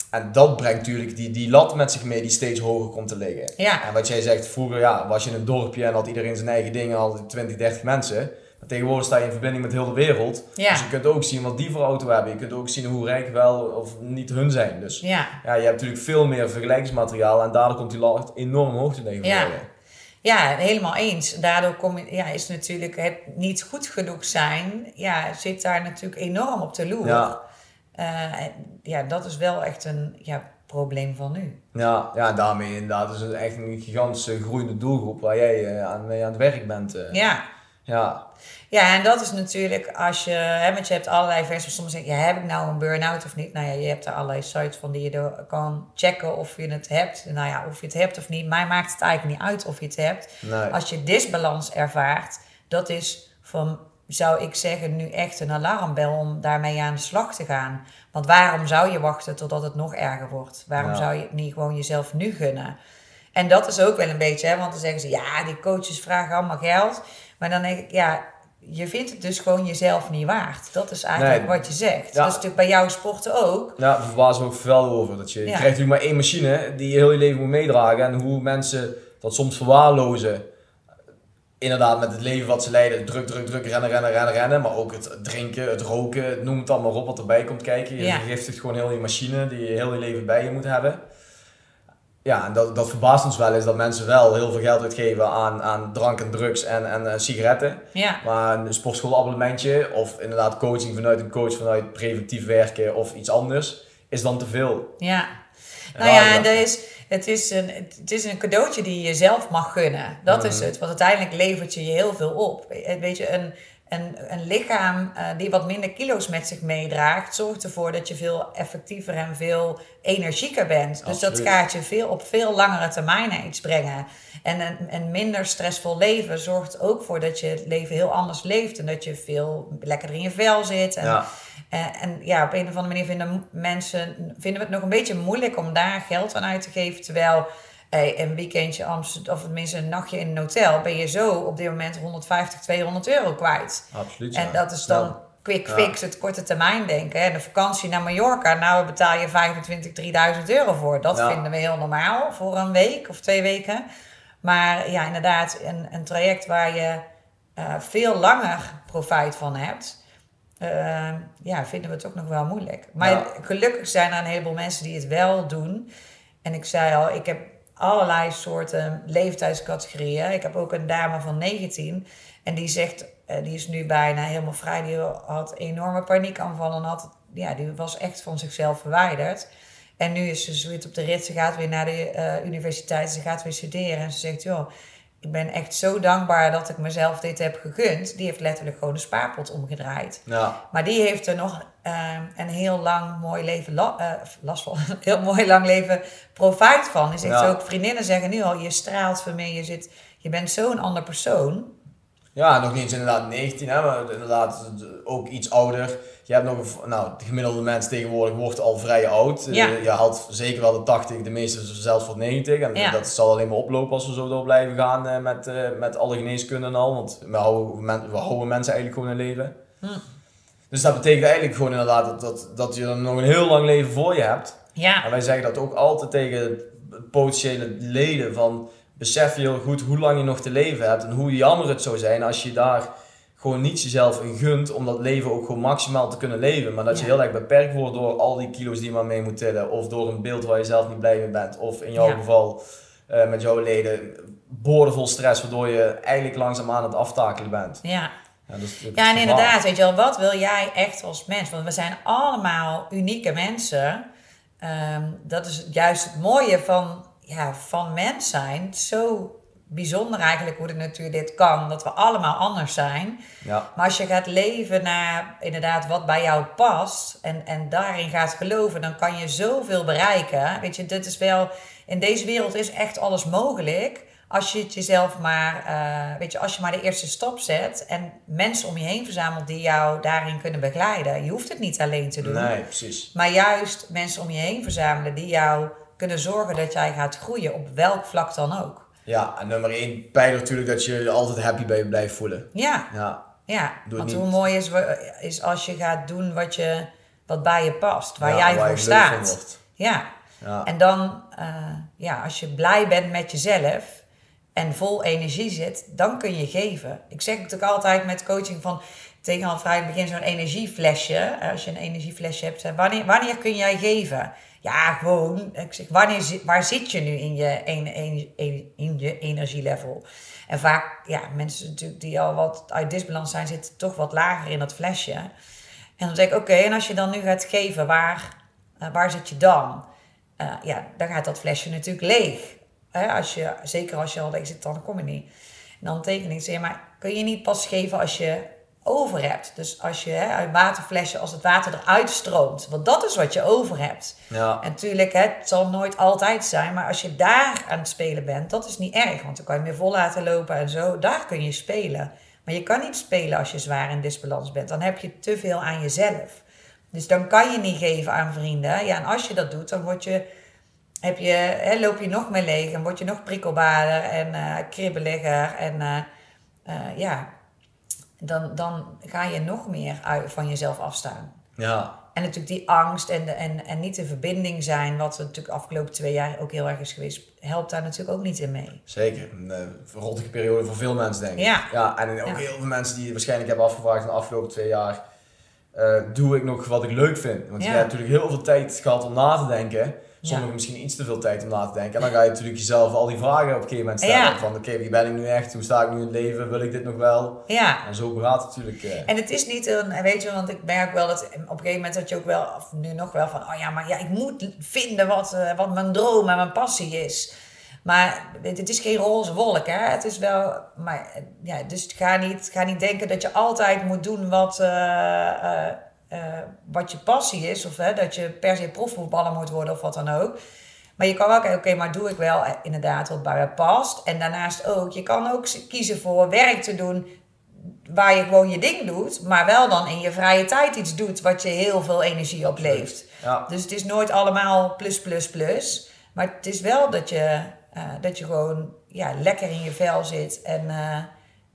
En dat brengt natuurlijk die, die lat met zich mee die steeds hoger komt te liggen. Ja. En wat jij zegt, vroeger ja, was je in een dorpje en had iedereen zijn eigen dingen, had 20, 30 mensen. Maar tegenwoordig sta je in verbinding met heel de wereld. Ja. Dus je kunt ook zien wat die voor auto hebben. Je kunt ook zien hoe rijk wel of niet hun zijn. Dus ja. ja, je hebt natuurlijk veel meer vergelijkingsmateriaal en daardoor komt die lat enorm hoog te liggen. voor Ja. Ja, helemaal eens. Daardoor kom je, ja, is natuurlijk het niet goed genoeg zijn, ja, zit daar natuurlijk enorm op de loer. Ja. Eh, ja, dat is wel echt een ja, probleem van nu. Ja, ja, daarmee inderdaad is het echt een gigantische groeiende doelgroep waar jij eh, aan, mee aan het werk bent. eh. Ja. ja. Ja, en dat is natuurlijk als je, hè, want je hebt allerlei versies. Soms zeg je, ja, heb ik nou een burn-out of niet? Nou ja, je hebt er allerlei sites van die je door kan checken of je het hebt. Nou ja, of je het hebt of niet. Mij maakt het eigenlijk niet uit of je het hebt. Nee. Als je disbalans ervaart, dat is van, zou ik zeggen, nu echt een alarmbel om daarmee aan de slag te gaan. Want waarom zou je wachten totdat het nog erger wordt? Waarom Ja. zou je het niet gewoon jezelf nu gunnen? En dat is ook wel een beetje, hè, want dan zeggen ze, ja, die coaches vragen allemaal geld. Maar dan denk ik, ja, je vindt het dus gewoon jezelf niet waard. Dat is eigenlijk Nee. wat je zegt. Ja. Dat is natuurlijk bij jouw sporten ook. Ja, daar verbazen we ook wel over. Dat je, krijgt natuurlijk maar één machine die je heel je leven moet meedragen. En hoe mensen dat soms verwaarlozen. Inderdaad, met het leven wat ze leiden. Druk, druk, druk, rennen, rennen, rennen, rennen. Maar ook het drinken, het roken, noem het allemaal op wat erbij komt kijken. Je vergiftigt gewoon heel je machine die je heel je leven bij je moet hebben. Ja, en dat, dat verbaast ons wel eens dat mensen wel heel veel geld uitgeven aan, aan drank en drugs en, en eh, sigaretten. Ja, Maar een sportschoolabonnementje of inderdaad coaching vanuit een coach vanuit preventief werken of iets anders is dan te veel. ja. Nou ja, en dat is, het, is een, het is een cadeautje die je zelf mag gunnen. Dat is Mhm. het. Want uiteindelijk levert je je heel veel op. Weet je, een, een, een lichaam eh, die wat minder kilo's met zich meedraagt, zorgt ervoor dat je veel effectiever en veel energieker bent. Dus dat gaat je veel, op veel langere termijn iets brengen. En een, een minder stressvol leven zorgt ook voor dat je het leven heel anders leeft. En dat je veel lekkerder in je vel zit. En, Ja. en, en ja, op een of andere manier vinden mensen vinden we het nog een beetje moeilijk om daar geld aan uit te geven. Terwijl hey, een weekendje Amsterdam, of tenminste een nachtje in een hotel, ben je zo op dit moment 150, 200 euro kwijt. Absoluut. En ja. dat is dan Ja. quick fix, het korte termijn denken. En de vakantie naar Mallorca, nou betaal je 25, 3000 euro voor. Dat Ja. vinden we heel normaal voor een week of twee weken. Maar ja, inderdaad, een, een traject waar je eh, veel langer profijt van hebt. eh, ja, vinden we het ook nog wel moeilijk. Maar gelukkig zijn er een heleboel mensen die het wel doen. En ik zei al, ik heb allerlei soorten leeftijdscategorieën. Ik heb ook een dame van 19 en die zegt, eh, die is nu bijna helemaal vrij. Die had enorme paniekaanvallen en had, ja, die was echt van zichzelf verwijderd. En nu is ze zoiets op de rit. Ze gaat weer naar de eh, universiteit, ze gaat weer studeren. En ze zegt, joh, ik ben echt zo dankbaar dat ik mezelf dit heb gegund. Die heeft letterlijk gewoon een spaarpot omgedraaid. Ja. Maar die heeft er nog eh, een heel lang mooi leven, la- eh, last van, een <laughs> heel mooi lang leven profijt van. Die zegt Ja. ook, vriendinnen zeggen nu al, je straalt voor me, je, zit, je bent zo'n ander persoon. ja, nog niet eens inderdaad 19, hè, maar inderdaad ook iets ouder. Je hebt nog, een- nou, de gemiddelde mens tegenwoordig wordt al vrij oud. Ja. Eh, je haalt zeker wel de 80, de meeste zelfs voor 90. En Ja. dat zal alleen maar oplopen als we zo door blijven gaan eh, met, eh, met alle geneeskunde en al. Want we houden, men- we houden mensen eigenlijk gewoon in leven. Hm. Dus dat betekent eigenlijk gewoon inderdaad dat, dat, dat je dan nog een heel lang leven voor je hebt. Ja, En wij zeggen dat ook altijd tegen potentiële leden van besef je heel goed hoe lang je nog te leven hebt en hoe jammer het zou zijn als je daar gewoon niet jezelf gunt om dat leven ook gewoon maximaal te kunnen leven. Maar dat je Ja. heel erg beperkt wordt door al die kilo's die je maar mee moet tillen of door een beeld waar je zelf niet blij mee bent of in jouw Ja. geval eh, met jouw leden boordevol stress waardoor je eigenlijk langzaam aan het aftakelen bent. ja. Ja, dus Ja, en gevaar. inderdaad, weet je wel, wat wil jij echt als mens? Want we zijn allemaal unieke mensen. Ehm, dat is juist het mooie van, ja, van mens zijn. Zo bijzonder eigenlijk hoe de natuur dit kan. Dat we allemaal anders zijn. Ja. Maar als je gaat leven naar inderdaad wat bij jou past en, en daarin gaat geloven, dan kan je zoveel bereiken. Weet je, dit is wel, in deze wereld is echt alles mogelijk. Als je het jezelf maar, eh, weet je, als je maar de eerste stap zet en mensen om je heen verzamelt die jou daarin kunnen begeleiden. Je hoeft het niet alleen te doen. Nee, precies. Maar juist mensen om je heen verzamelen die jou kunnen zorgen dat jij gaat groeien op welk vlak dan ook. Ja, en nummer één pijler natuurlijk dat je je altijd happy bij je blijft voelen. Ja, Ja, ja. Want niet. hoe mooi is, is als je gaat doen wat, je, wat bij je past, waar Ja, jij waar voor staat. Ja. Ja. En dan, eh, ja, als je blij bent met jezelf en vol energie zit, dan kun je geven. Ik zeg het ook altijd met coaching van tegen al vrij begin zo'n energieflesje. Als je een energieflesje hebt, wanneer, wanneer kun jij geven? Ja, gewoon. Ik zeg, wanneer, waar zit je nu in je, en- in je energielevel? En vaak, ja, mensen natuurlijk die al wat uit disbalans zijn, zitten toch wat lager in dat flesje. En dan zeg ik, oké, en als je dan nu gaat geven, waar, eh, waar zit je dan? Eh, ja, dan gaat dat flesje natuurlijk leeg. Hè, als je, zeker als je al leeg zit, dan kom je niet. En dan teken ik, zeg maar, kun je niet pas geven als je over hebt. Dus als je hè, uit waterflesje, als het water eruit stroomt. Want dat is wat je over hebt. Ja. En natuurlijk, hè, het zal nooit altijd zijn. Maar als je daar aan het spelen bent, dat is niet erg. Want dan kan je meer vol laten lopen en zo. Daar kun je spelen. Maar je kan niet spelen als je zwaar in disbalans bent. Dan heb je te veel aan jezelf. Dus dan kan je niet geven aan vrienden. Ja, en als je dat doet, dan word je, heb je, hè, loop je nog meer leeg. En word je nog prikkelbaarder en eh, kribbeliger. En eh, eh, ja, dan, dan ga je nog meer uit, van jezelf afstaan. Ja. En natuurlijk die angst en, de, en, en niet de verbinding zijn, wat er natuurlijk de afgelopen twee jaar ook heel erg is geweest, helpt daar natuurlijk ook niet in mee. Zeker. Een uh, verrottige periode voor veel mensen, denk ik. Ja. ja en ook Ja. heel veel mensen die waarschijnlijk hebben afgevraagd in de afgelopen twee jaar. eh, doe ik nog wat ik leuk vind? Want Ja. je hebt natuurlijk heel veel tijd gehad om na te denken. Sommigen misschien iets te veel tijd om na te denken. En dan ga je natuurlijk jezelf al die vragen op een gegeven moment stellen. Van oké, wie ben ik nu echt? Hoe sta ik nu in het leven? Wil ik dit nog wel? Ja, En zo gaat het natuurlijk. eh, En het is niet een, weet je, want ik merk wel dat op een gegeven moment dat je ook wel, of nu nog wel van, oh ja, maar ja, ik moet vinden wat, eh, wat mijn droom en mijn passie is. Maar het het is geen roze wolk, hè. Het is wel, maar ja, dus ga niet, ga niet denken dat je altijd moet doen wat, eh, eh, eh, wat je passie is. Of hè, dat je per se profvoetballer moet worden of wat dan ook. Maar je kan wel kijken, oké, maar doe ik wel inderdaad wat bij mij past. En daarnaast ook, je kan ook kiezen voor werk te doen waar je gewoon je ding doet, maar wel dan in je vrije tijd iets doet wat je heel veel energie oplevert. ja. Dus het is nooit allemaal plus, plus, plus. Maar het is wel dat je, eh, dat je gewoon ja, lekker in je vel zit en, eh,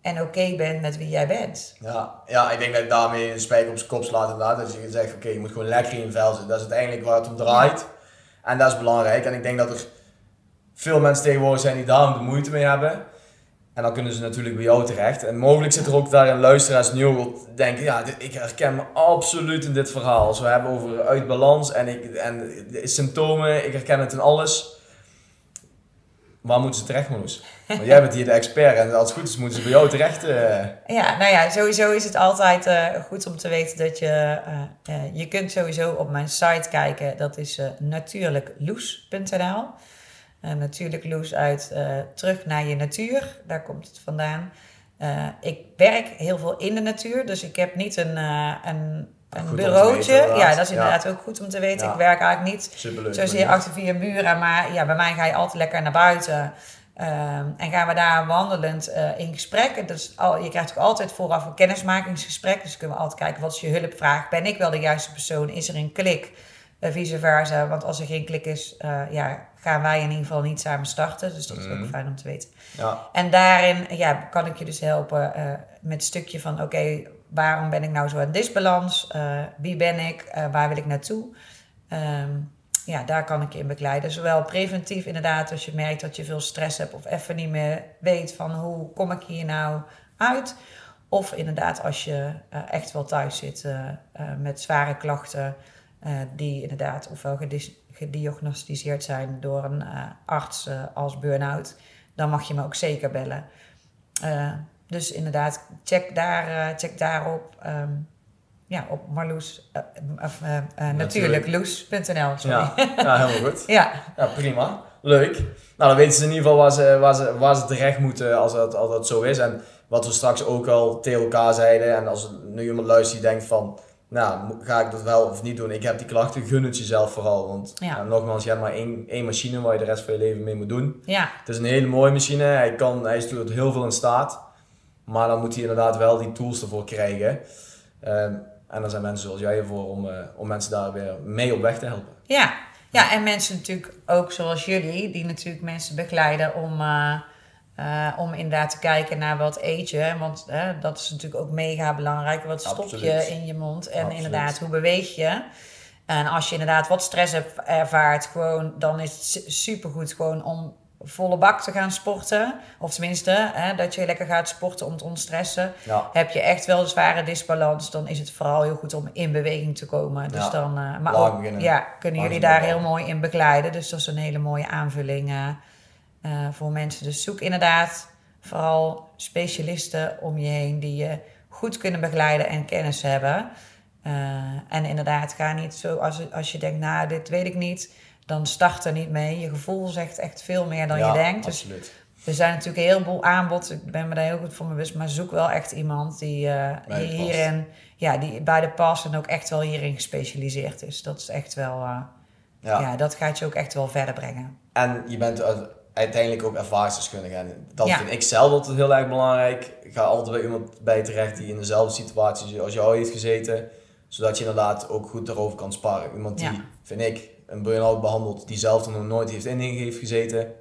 en oké bent met wie jij bent. Ja, ja, ik denk dat ik daarmee een spijker op zijn kop slaat inderdaad. Dat je zegt, oké, je moet gewoon lekker in je vel zitten. Dat is uiteindelijk waar het om draait. En dat is belangrijk. En ik denk dat er veel mensen tegenwoordig zijn die daar de moeite mee hebben. En dan kunnen ze natuurlijk bij jou terecht. En mogelijk zit er ook daar een luisteraars die ook denken, ja, ik herken me absoluut in dit verhaal. Als we hebben over uit balans en, ik, en de symptomen, ik herken het in alles. Waar moeten ze terecht, Marloes? Want jij bent hier de expert en als het goed is moeten ze bij jou terecht. eh. Ja, nou ja, sowieso is het altijd eh, goed om te weten dat je... eh, je kunt sowieso op mijn site kijken. Dat is natuurlijkloes.nl Natuurlijk Loes uit terug naar je natuur. Daar komt het vandaan. Ik werk heel veel in de natuur. Dus ik heb niet een, eh, een, Goed een bureautje. weten, ja, dat is Ja. inderdaad ook goed om te weten. Ja. Ik werk eigenlijk niet Superleuk. zozeer achter vier muren, maar ja, bij mij ga je altijd lekker naar buiten. Ehm, en gaan we daar wandelend eh, in gesprek. Dus al, je krijgt ook altijd vooraf een kennismakingsgesprek. Dus kunnen we altijd kijken, wat is je hulpvraag? Ben ik wel de juiste persoon? Is er een klik? Eh, vice versa. Want als er geen klik is, eh, ja, gaan wij in ieder geval niet samen starten. Dus dat is ook fijn om te weten. Ja, En daarin ja, kan ik je dus helpen met het stukje van... oké, waarom ben ik nou zo aan disbalans? Eh, wie ben ik? Eh, waar wil ik naartoe? Ehm, ja, daar kan ik je in begeleiden. Zowel preventief inderdaad, als je merkt dat je veel stress hebt... of even niet meer weet van hoe kom ik hier nou uit... Of inderdaad als je eh, echt wel thuis zit met zware klachten... die inderdaad ofwel gediagnosticeerd zijn door een arts als burn-out... dan mag je me ook zeker bellen. Dus inderdaad, check, daar, eh, check daarop. ehm, ja, op Marloes, of, eh, eh, natuurlijkloes.nl. sorry. ja, ja helemaal goed. <laughs> ja. Ja, prima. leuk. Nou, dan weten ze in ieder geval waar ze, waar ze, waar ze terecht moeten als dat, als dat zo is. En wat we straks ook al tegen elkaar zeiden. En als nu iemand luistert die denkt van... Nou, ga ik dat wel of niet doen? Ik heb die klachten, gun het jezelf vooral. Want Ja. nogmaals, je hebt maar één, één machine waar je de rest van je leven mee moet doen. Ja, Het is een hele mooie machine. Hij, kan, hij is tot heel veel in staat. Maar dan moet hij inderdaad wel die tools ervoor krijgen. Ehm, en daar zijn mensen zoals jij ervoor om, eh, om mensen daar weer mee op weg te helpen. ja. Ja, en mensen natuurlijk ook zoals jullie, die natuurlijk mensen begeleiden om, eh, eh, om inderdaad te kijken naar wat eet je. Want dat is natuurlijk ook mega belangrijk. Wat stop je in je mond? En Absoluut. inderdaad, hoe beweeg je? En als je inderdaad wat stress hebt ervaart, gewoon, dan is het supergoed gewoon om volle bak te gaan sporten. Of tenminste, hè, dat je lekker gaat sporten om te ontstressen. Ja, Heb je echt wel een zware disbalans, dan is het vooral heel goed om in beweging te komen. Dus Ja, dan, eh, maar ook, ja, kunnen jullie daar heel mooi in begeleiden. Dus dat is een hele mooie aanvulling eh, eh, voor mensen. Dus zoek inderdaad vooral specialisten om je heen die je goed kunnen begeleiden en kennis hebben. En inderdaad, ga niet zo als, als je denkt, nou, dit weet ik niet, dan start er niet mee. Je gevoel zegt echt veel meer dan ja, je denkt. Dus absoluut. er zijn natuurlijk een heleboel aanbod. Ik ben me daar heel goed van bewust. Maar zoek wel echt iemand die, eh, die hierin, ja, die bij de pas en ook echt wel hierin gespecialiseerd is. Dat is echt wel, eh, ja. Ja. dat gaat je ook echt wel verder brengen. En je bent uiteindelijk ook ervaringsdeskundige. En dat Ja. vind ik zelf altijd heel erg belangrijk. Ga altijd bij iemand bij terecht die in dezelfde situatie als jou heeft gezeten. Zodat je inderdaad ook goed daarover kan sparren. Iemand die, vind ik, een burn-out behandelt die zelf er nog nooit heeft in heeft gezeten.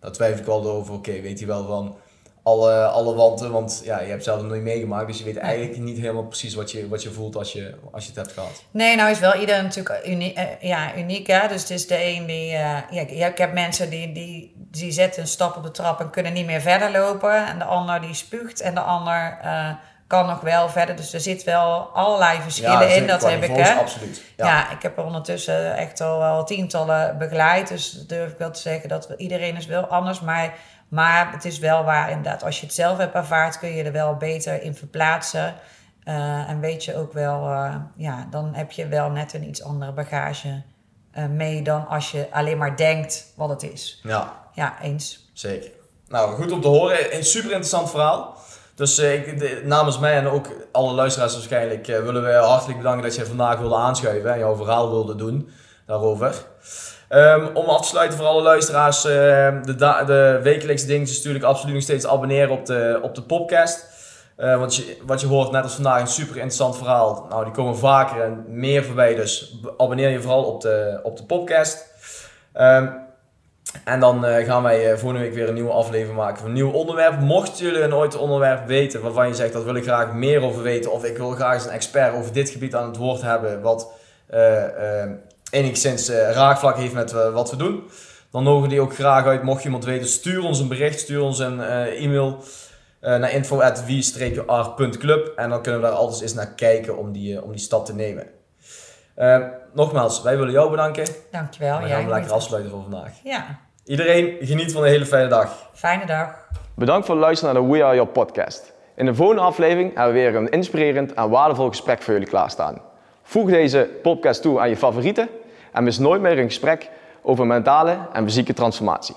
Daar twijfel ik wel over. Oké, weet hij wel van alle, alle wanten. Want ja, je hebt zelf nog nooit meegemaakt. Dus je weet eigenlijk niet helemaal precies wat je, wat je voelt als je, als je het hebt gehad. Nee, nou is wel ieder natuurlijk uni eh, ja, uniek. Hè? Dus het is de een die... eh, ja, ik- ik heb mensen die, die, die zetten een stap op de trap en kunnen niet meer verder lopen. En de ander die spuugt en de ander eh, kan nog wel verder. Dus er zit wel allerlei verschillen in. Dat heb ik, hè. Absoluut. Ja. ik heb er ondertussen echt al tientallen begeleid. Dus durf ik wel te zeggen dat iedereen is wel anders. Maar, maar het is wel waar inderdaad. Als je het zelf hebt ervaard, kun je er wel beter in verplaatsen. Eh, en weet je ook wel, eh, ja, dan heb je wel net een iets andere bagage eh, mee dan als je alleen maar denkt wat het is. ja. Ja, eens. Zeker. Nou, goed om te horen. Een super interessant verhaal. Dus eh, ik, namens mij en ook alle luisteraars waarschijnlijk eh, willen we hartelijk bedanken dat je vandaag wilde aanschuiven en jouw verhaal wilde doen daarover. Ehm, om af te sluiten voor alle luisteraars, eh, de, de wekelijkse is natuurlijk absoluut nog steeds abonneren op de, op de podcast. Want je, wat je hoort, net als vandaag, een super interessant verhaal. Nou, die komen vaker en meer voorbij, dus abonneer je vooral op de, op de podcast. Ehm, en dan eh, gaan wij eh, volgende week weer een nieuwe aflevering maken van een nieuw onderwerp. Mochten jullie een ooit een onderwerp weten waarvan je zegt dat wil ik graag meer over weten, of ik wil graag eens een expert over dit gebied aan het woord hebben, wat eh, enigszins raakvlak heeft met wat we doen, dan nodigen we die ook graag uit. Mocht je iemand weten, stuur ons een bericht, stuur ons een e-mail naar info.wie-r.club en dan kunnen we daar altijd eens naar kijken om die, om die stap te nemen. Nogmaals, wij willen jou bedanken. Dankjewel. En we gaan lekker geniet. afsluiten voor vandaag. Ja, Iedereen geniet van een hele fijne dag. fijne dag. Bedankt voor het luisteren naar de We Are Your podcast. In de volgende aflevering hebben we weer een inspirerend en waardevol gesprek voor jullie klaarstaan. Voeg deze podcast toe aan je favorieten en mis nooit meer een gesprek over mentale en fysieke transformatie.